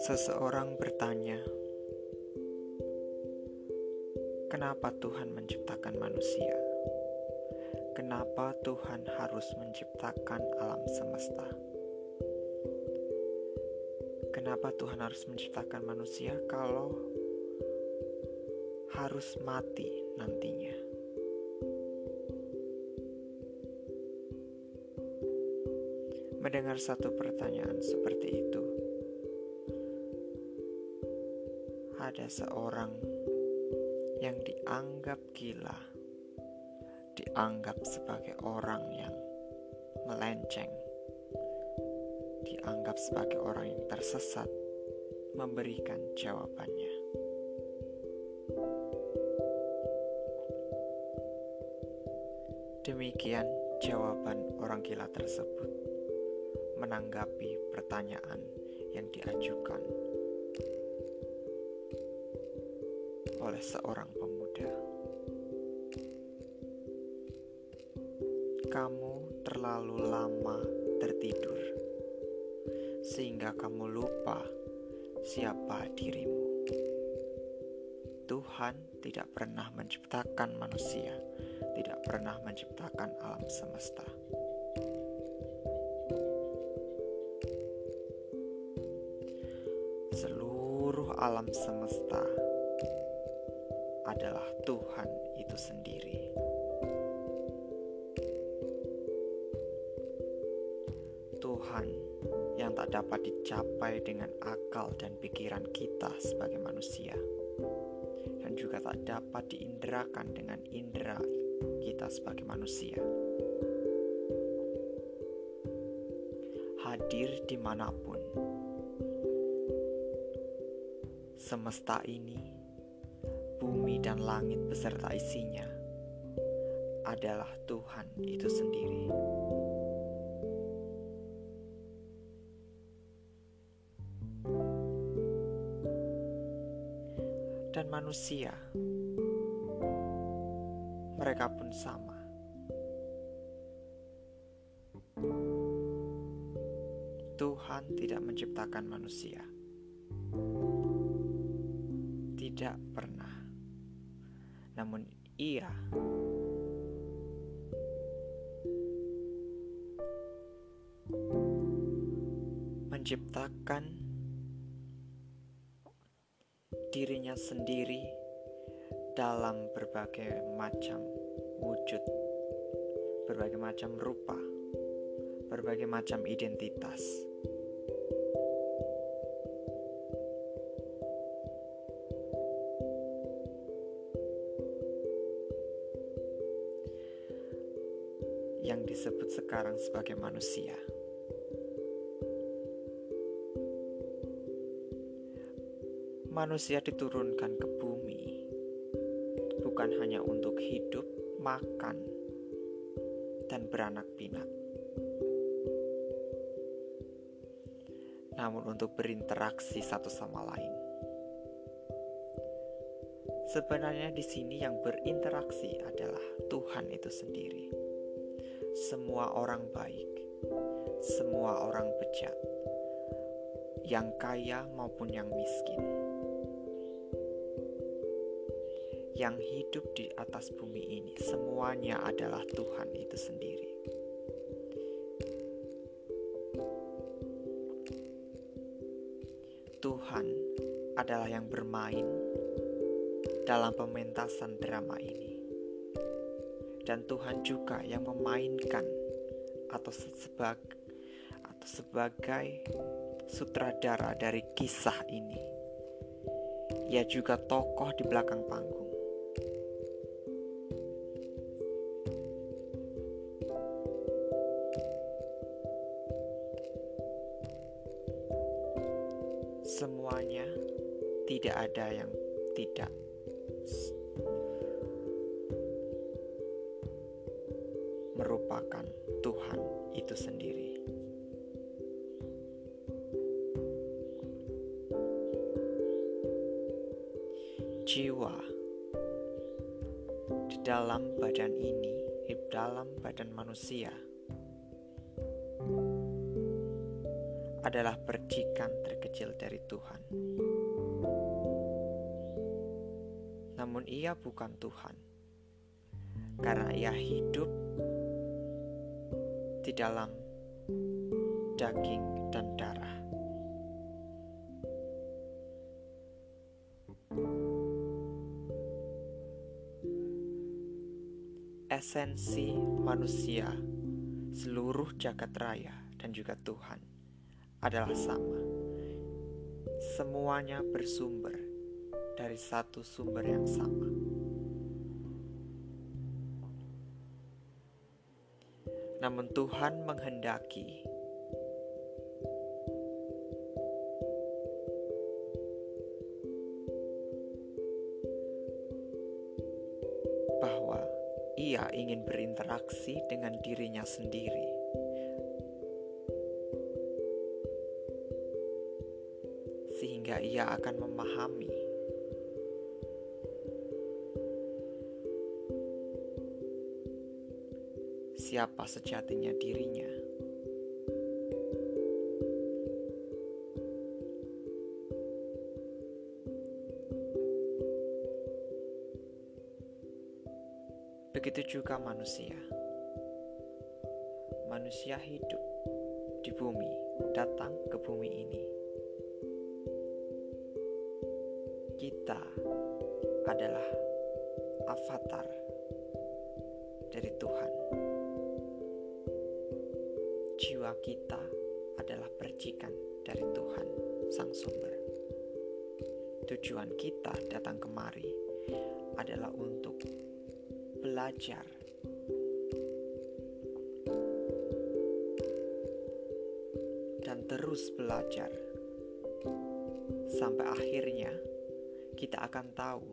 Seseorang bertanya, "Kenapa Tuhan menciptakan manusia? Kenapa Tuhan harus menciptakan alam semesta? Kenapa Tuhan harus menciptakan manusia kalau harus mati nantinya?" Mendengar satu pertanyaan seperti itu, ada seorang yang dianggap gila, dianggap sebagai orang yang melenceng, dianggap sebagai orang yang tersesat, memberikan jawabannya. Demikian jawaban orang gila tersebut menanggapi pertanyaan yang diajukan oleh seorang pemuda. Kamu terlalu lama tertidur, sehingga kamu lupa siapa dirimu. Tuhan tidak pernah menciptakan manusia, tidak pernah menciptakan alam semesta. Alam semesta adalah Tuhan itu sendiri. Tuhan yang tak dapat dicapai dengan akal dan pikiran kita sebagai manusia, dan juga tak dapat diinderakan dengan indera kita sebagai manusia. Hadir di mana pun, semesta ini bumi dan langit beserta isinya adalah Tuhan itu sendiri. Dan manusia, mereka pun sama. Tuhan tidak menciptakan manusia, tidak pernah namun ia menciptakan dirinya sendiri dalam berbagai macam wujud, berbagai macam rupa, berbagai macam identitas. Sekarang sebagai manusia. Manusia diturunkan ke bumi bukan hanya untuk hidup, makan, dan beranak pinak, namun untuk berinteraksi satu sama lain. Sebenarnya di sini yang berinteraksi adalah Tuhan itu sendiri semua orang baik, semua orang bejat, yang kaya maupun yang miskin, yang hidup di atas bumi ini, semuanya adalah Tuhan itu sendiri. Tuhan adalah yang bermain dalam pementasan drama ini dan Tuhan juga yang memainkan atau sebagai atau sebagai sutradara dari kisah ini. Ia juga tokoh di belakang panggung. Semuanya tidak ada yang tidak dalam badan ini, hidup dalam badan manusia adalah percikan terkecil dari Tuhan. Namun ia bukan Tuhan. Karena ia hidup di dalam daging Esensi manusia, seluruh jagat raya, dan juga Tuhan adalah sama. Semuanya bersumber dari satu sumber yang sama. Namun Tuhan menghendaki ingin berinteraksi dengan dirinya sendiri. Sehingga ia akan memahami siapa sejatinya dirinya. Juga manusia. Manusia hidup di bumi, datang ke bumi ini. Kita adalah avatar dari Tuhan. Jiwa kita adalah percikan dari Tuhan, Sang Sumber. Tujuan kita datang kemari adalah untuk belajar. Dan terus belajar. Sampai akhirnya kita akan tahu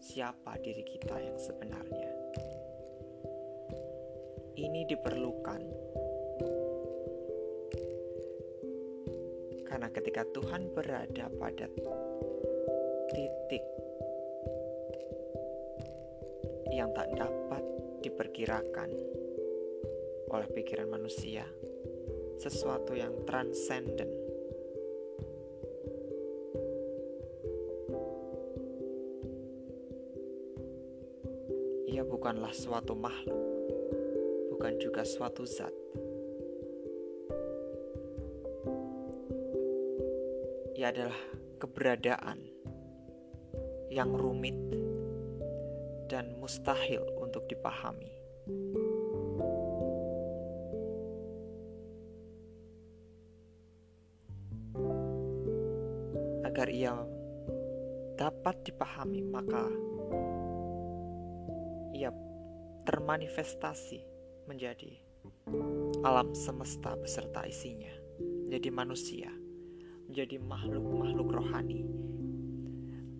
siapa diri kita yang sebenarnya. Ini diperlukan karena ketika Tuhan berada pada titik yang tak dapat diperkirakan oleh pikiran manusia, sesuatu yang transenden. Ia bukanlah suatu makhluk, bukan juga suatu zat. Ia adalah keberadaan yang rumit mustahil untuk dipahami. Agar ia dapat dipahami, maka ia termanifestasi menjadi alam semesta beserta isinya, menjadi manusia, menjadi makhluk-makhluk rohani,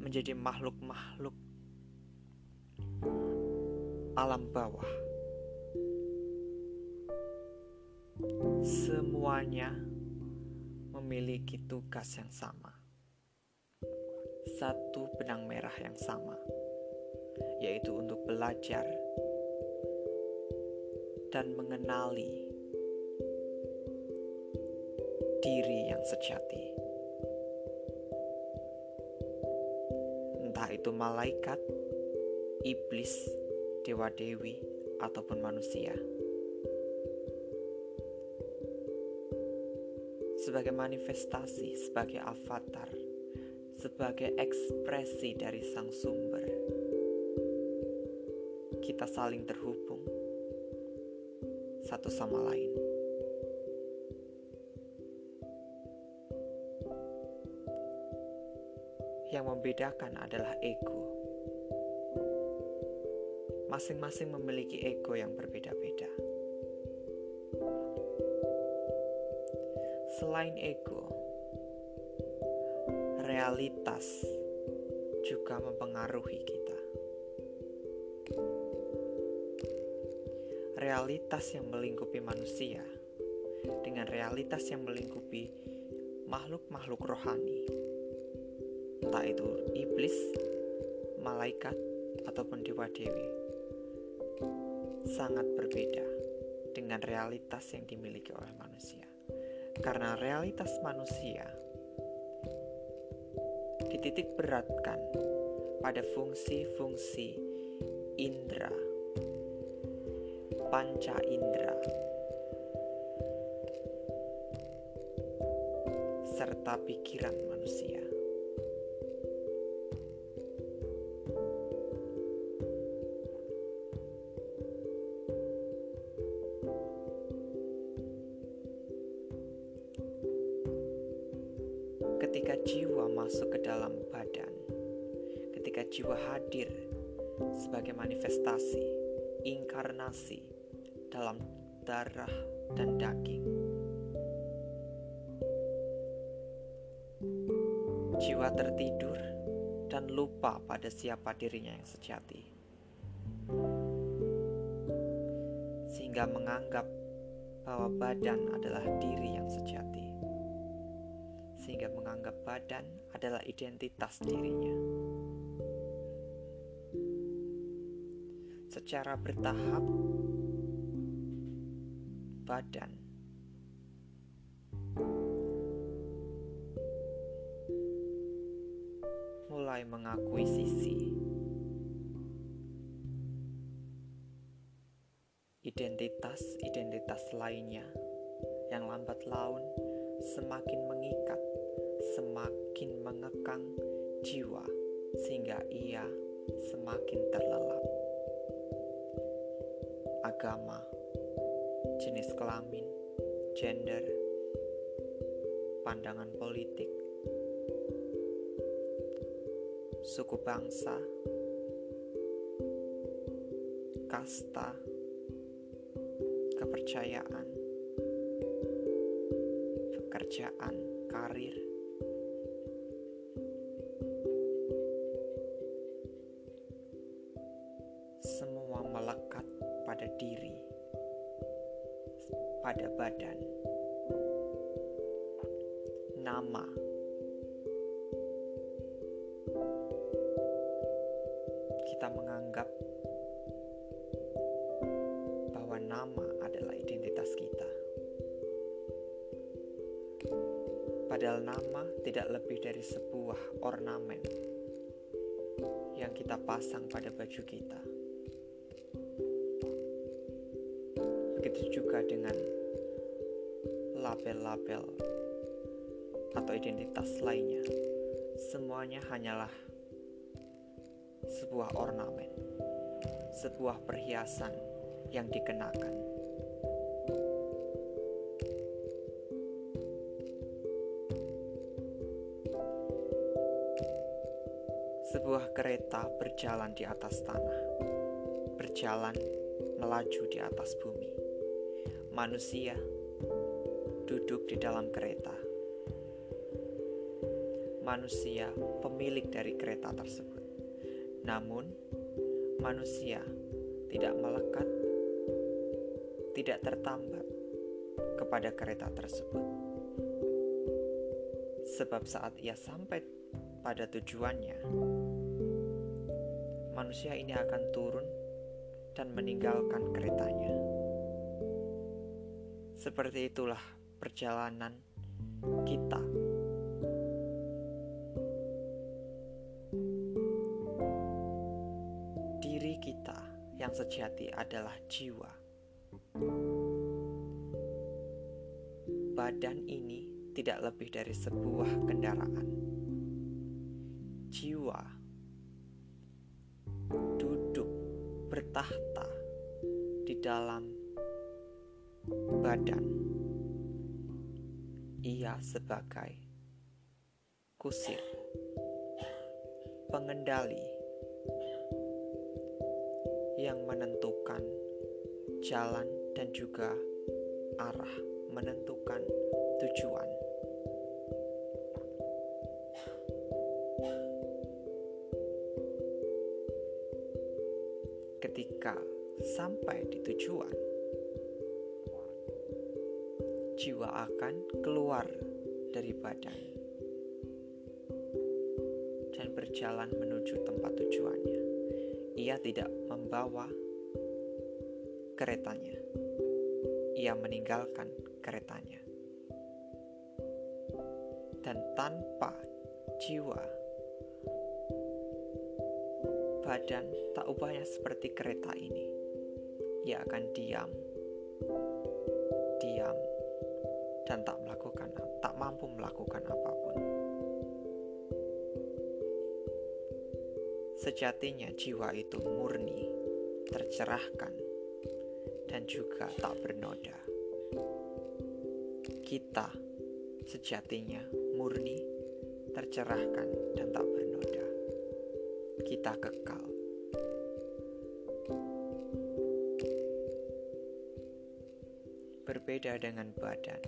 menjadi makhluk-makhluk alam bawah. Semuanya memiliki tugas yang sama. Satu benang merah yang sama, yaitu untuk belajar dan mengenali diri yang sejati. Entah itu malaikat, iblis, dewa dewi, ataupun manusia. Sebagai manifestasi, sebagai avatar, sebagai ekspresi dari sang sumber, kita saling terhubung satu sama lain. Yang membedakan adalah ego masing-masing memiliki ego yang berbeda-beda. Selain ego, realitas juga mempengaruhi kita. Realitas yang melingkupi manusia dengan realitas yang melingkupi makhluk-makhluk rohani, entah itu iblis, malaikat, ataupun dewa dewi sangat berbeda dengan realitas yang dimiliki oleh manusia. Karena realitas manusia dititik beratkan pada fungsi-fungsi indera, panca indera, serta pikiran manusia. Inkarnasi dalam darah dan daging, jiwa tertidur dan lupa pada siapa dirinya yang sejati, sehingga menganggap bahwa badan adalah diri yang sejati. Sehingga menganggap badan adalah identitas dirinya. Secara bertahap, badan mulai mengakui sisi identitas-identitas lainnya yang lambat laun semakin mengikat semakin mengekang jiwa sehingga ia semakin terlelap. Agama, jenis kelamin, gender, pandangan politik, suku bangsa, kasta, kepercayaan, pekerjaan, karir, kita menganggap bahwa nama adalah identitas kita. Padahal nama tidak lebih dari sebuah ornamen yang kita pasang pada baju kita. Begitu juga dengan label-label atau identitas lainnya. Semuanya hanyalah sebuah ornamen, sebuah perhiasan yang dikenakan. Sebuah kereta berjalan di atas tanah, berjalan melaju di atas bumi manusia duduk di dalam kereta. Manusia pemilik dari kereta tersebut. Namun, manusia tidak melekat, tidak tertambat kepada kereta tersebut. Sebab saat ia sampai pada tujuannya, manusia ini akan turun dan meninggalkan keretanya. Seperti itulah perjalanan kita. Sejati adalah jiwa. Badan ini tidak lebih dari sebuah kendaraan. Jiwa duduk bertahta di dalam badan. Ia sebagai kusir, pengendali yang menentukan jalan dan juga arah, menentukan tujuan. Ketika sampai di tujuan, jiwa akan keluar dari badan dan berjalan menuju tempat tujuannya. Ia tidak membawa keretanya, ia meninggalkan keretanya. Dan tanpa jiwa, badan tak ubahnya seperti kereta ini. Ia akan diam, diam, dan tak melakukan, tak mampu melakukan apa pun. Sejatinya jiwa itu murni, tercerahkan, dan juga tak bernoda. Kita sejatinya murni, tercerahkan, dan tak bernoda. Kita kekal. Berbeda dengan badan,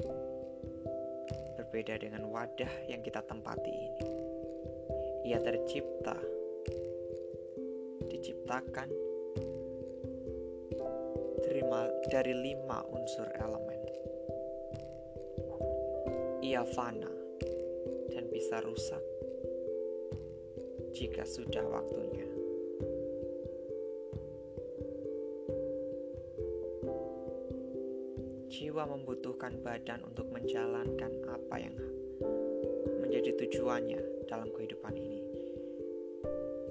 berbeda dengan wadah yang kita tempati ini. Ia tercipta diciptakan dari lima unsur elemen. Ia fana dan bisa rusak jika sudah waktunya. Jiwa membutuhkan badan untuk menjalankan apa yang menjadi tujuannya dalam kehidupan ini,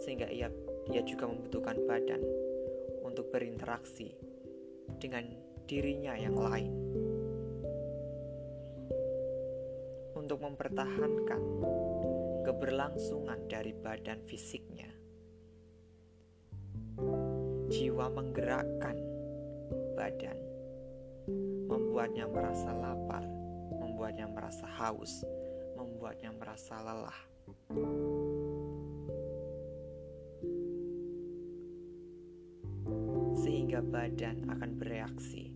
sehingga ia ia juga membutuhkan badan untuk berinteraksi dengan dirinya yang lain. Untuk mempertahankan keberlangsungan dari badan fisiknya, jiwa menggerakkan badan, membuatnya merasa lapar, membuatnya merasa haus, membuatnya merasa lelah. Badan akan bereaksi,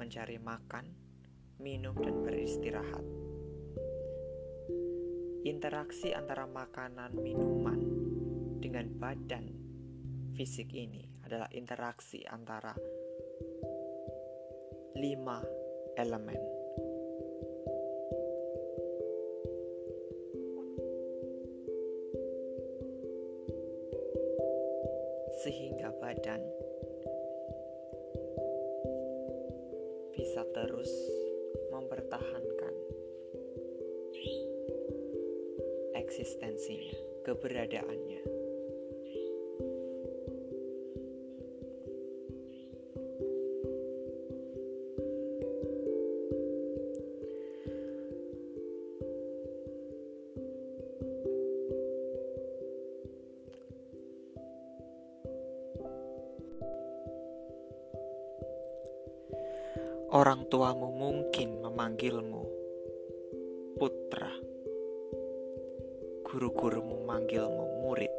mencari makan, minum, dan beristirahat. Interaksi antara makanan minuman dengan badan fisik ini adalah interaksi antara lima elemen. Sehingga badan bisa terus mempertahankan eksistensinya, keberadaannya. Tuamu mungkin memanggilmu putra. Guru-gurumu memanggilmu murid.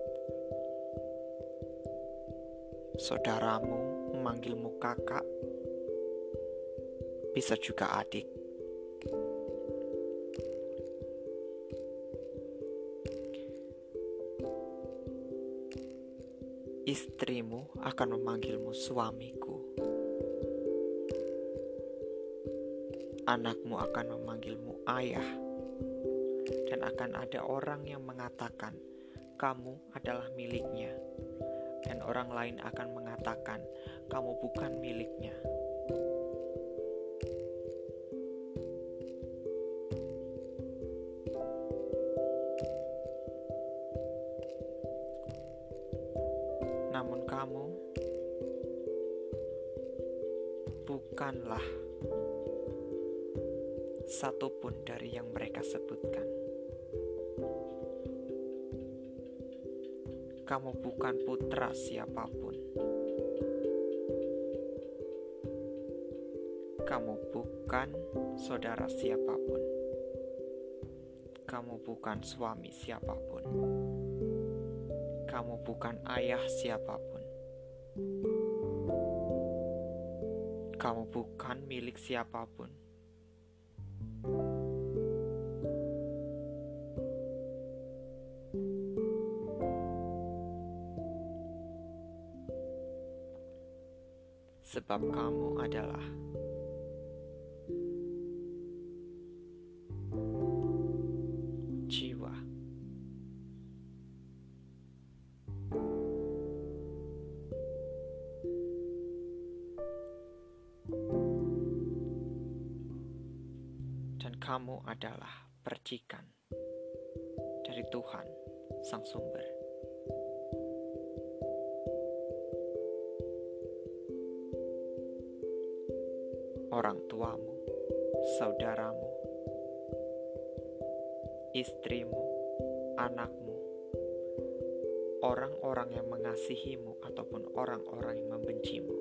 Saudaramu memanggilmu kakak. Bisa juga adik. Istrimu akan memanggilmu suamiku. Anakmu akan memanggilmu ayah, dan akan ada orang yang mengatakan kamu adalah miliknya, dan orang lain akan mengatakan kamu bukan miliknya. Namun, kamu bukanlah satupun dari yang mereka sebutkan. Kamu bukan putra siapa pun. Kamu bukan saudara siapa pun. Kamu bukan suami siapa pun. Kamu bukan ayah siapa pun. Kamu bukan milik siapa pun sebab kamu adalah jiwa. Dan kamu adalah percikan dari Tuhan, Sang Sumber. Orang tuamu, saudaramu, istrimu, anakmu, orang-orang yang mengasihimu, ataupun orang-orang yang membencimu.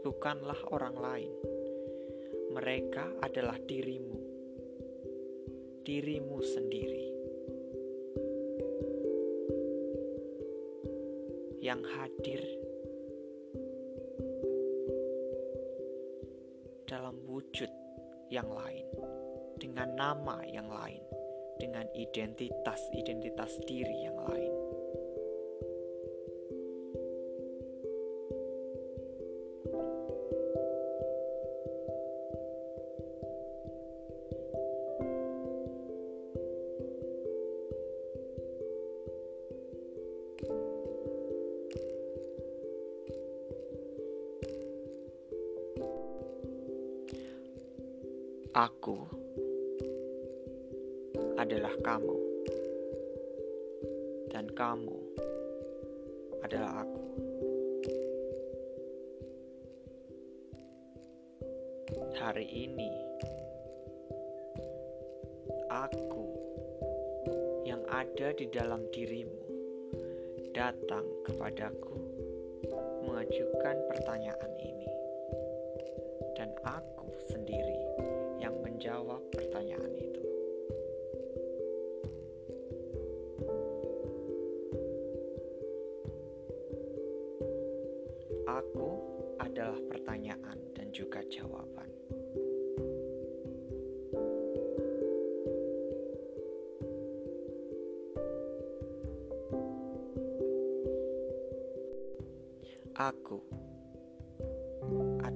Bukanlah orang lain, mereka adalah dirimu, dirimu sendiri. Yang hadir wujud yang lain, dengan nama yang lain, dengan identitas-identitas diri yang lain. Adalah aku. Hari ini, aku yang ada di dalam dirimu datang kepadaku mengajukan pertanyaan ini,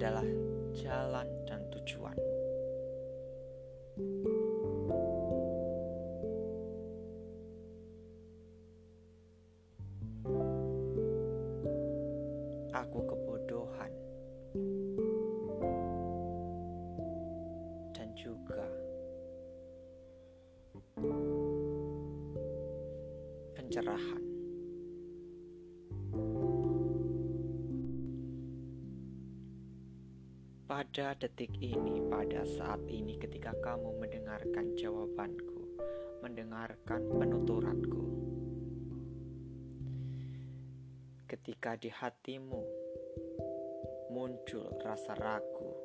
adalah jalan dan tujuan. Pada detik ini, pada saat ini, ketika kamu mendengarkan jawabanku, mendengarkan penuturanku, ketika di hatimu muncul rasa ragu,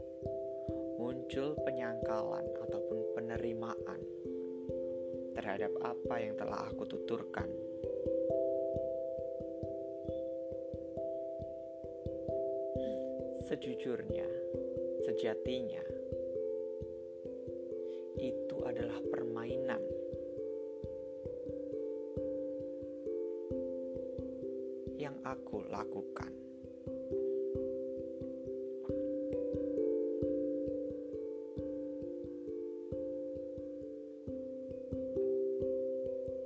muncul penyangkalan ataupun penerimaan terhadap apa yang telah aku tuturkan. Sejujurnya, sejatinya itu adalah permainan. Yang aku lakukan,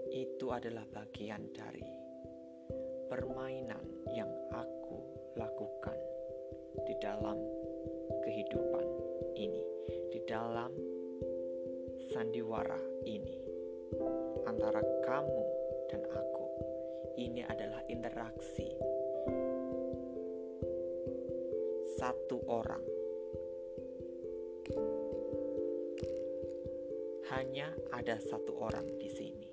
itu adalah bagian dari permainan yang aku lakukan di dalam dalam sandiwara ini antara kamu dan aku. Ini adalah interaksi satu orang. Hanya ada satu orang di sini.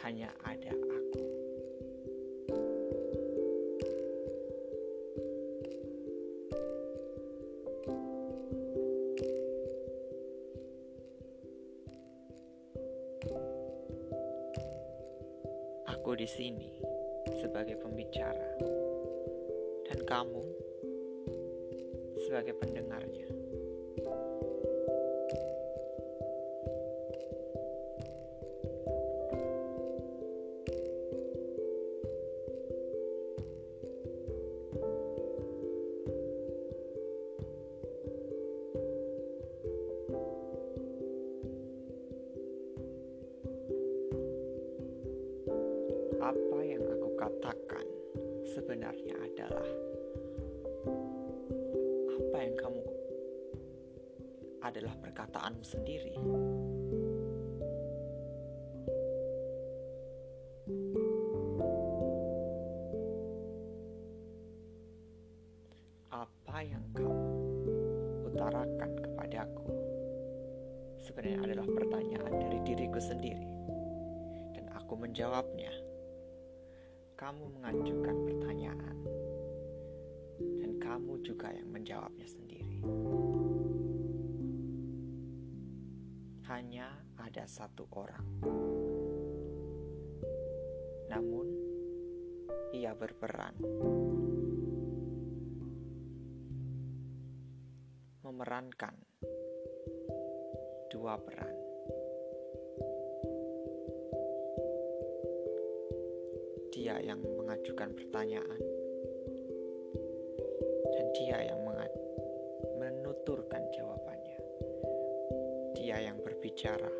Hanya ada sebenarnya adalah apa yang kamu adalah perkataanmu sendiri. Hanya ada satu orang. Namun, ia berperan memerankan dua peran. Dia yang mengajukan pertanyaan, dan dia yang menuturkan jawabannya. Dia yang berbicara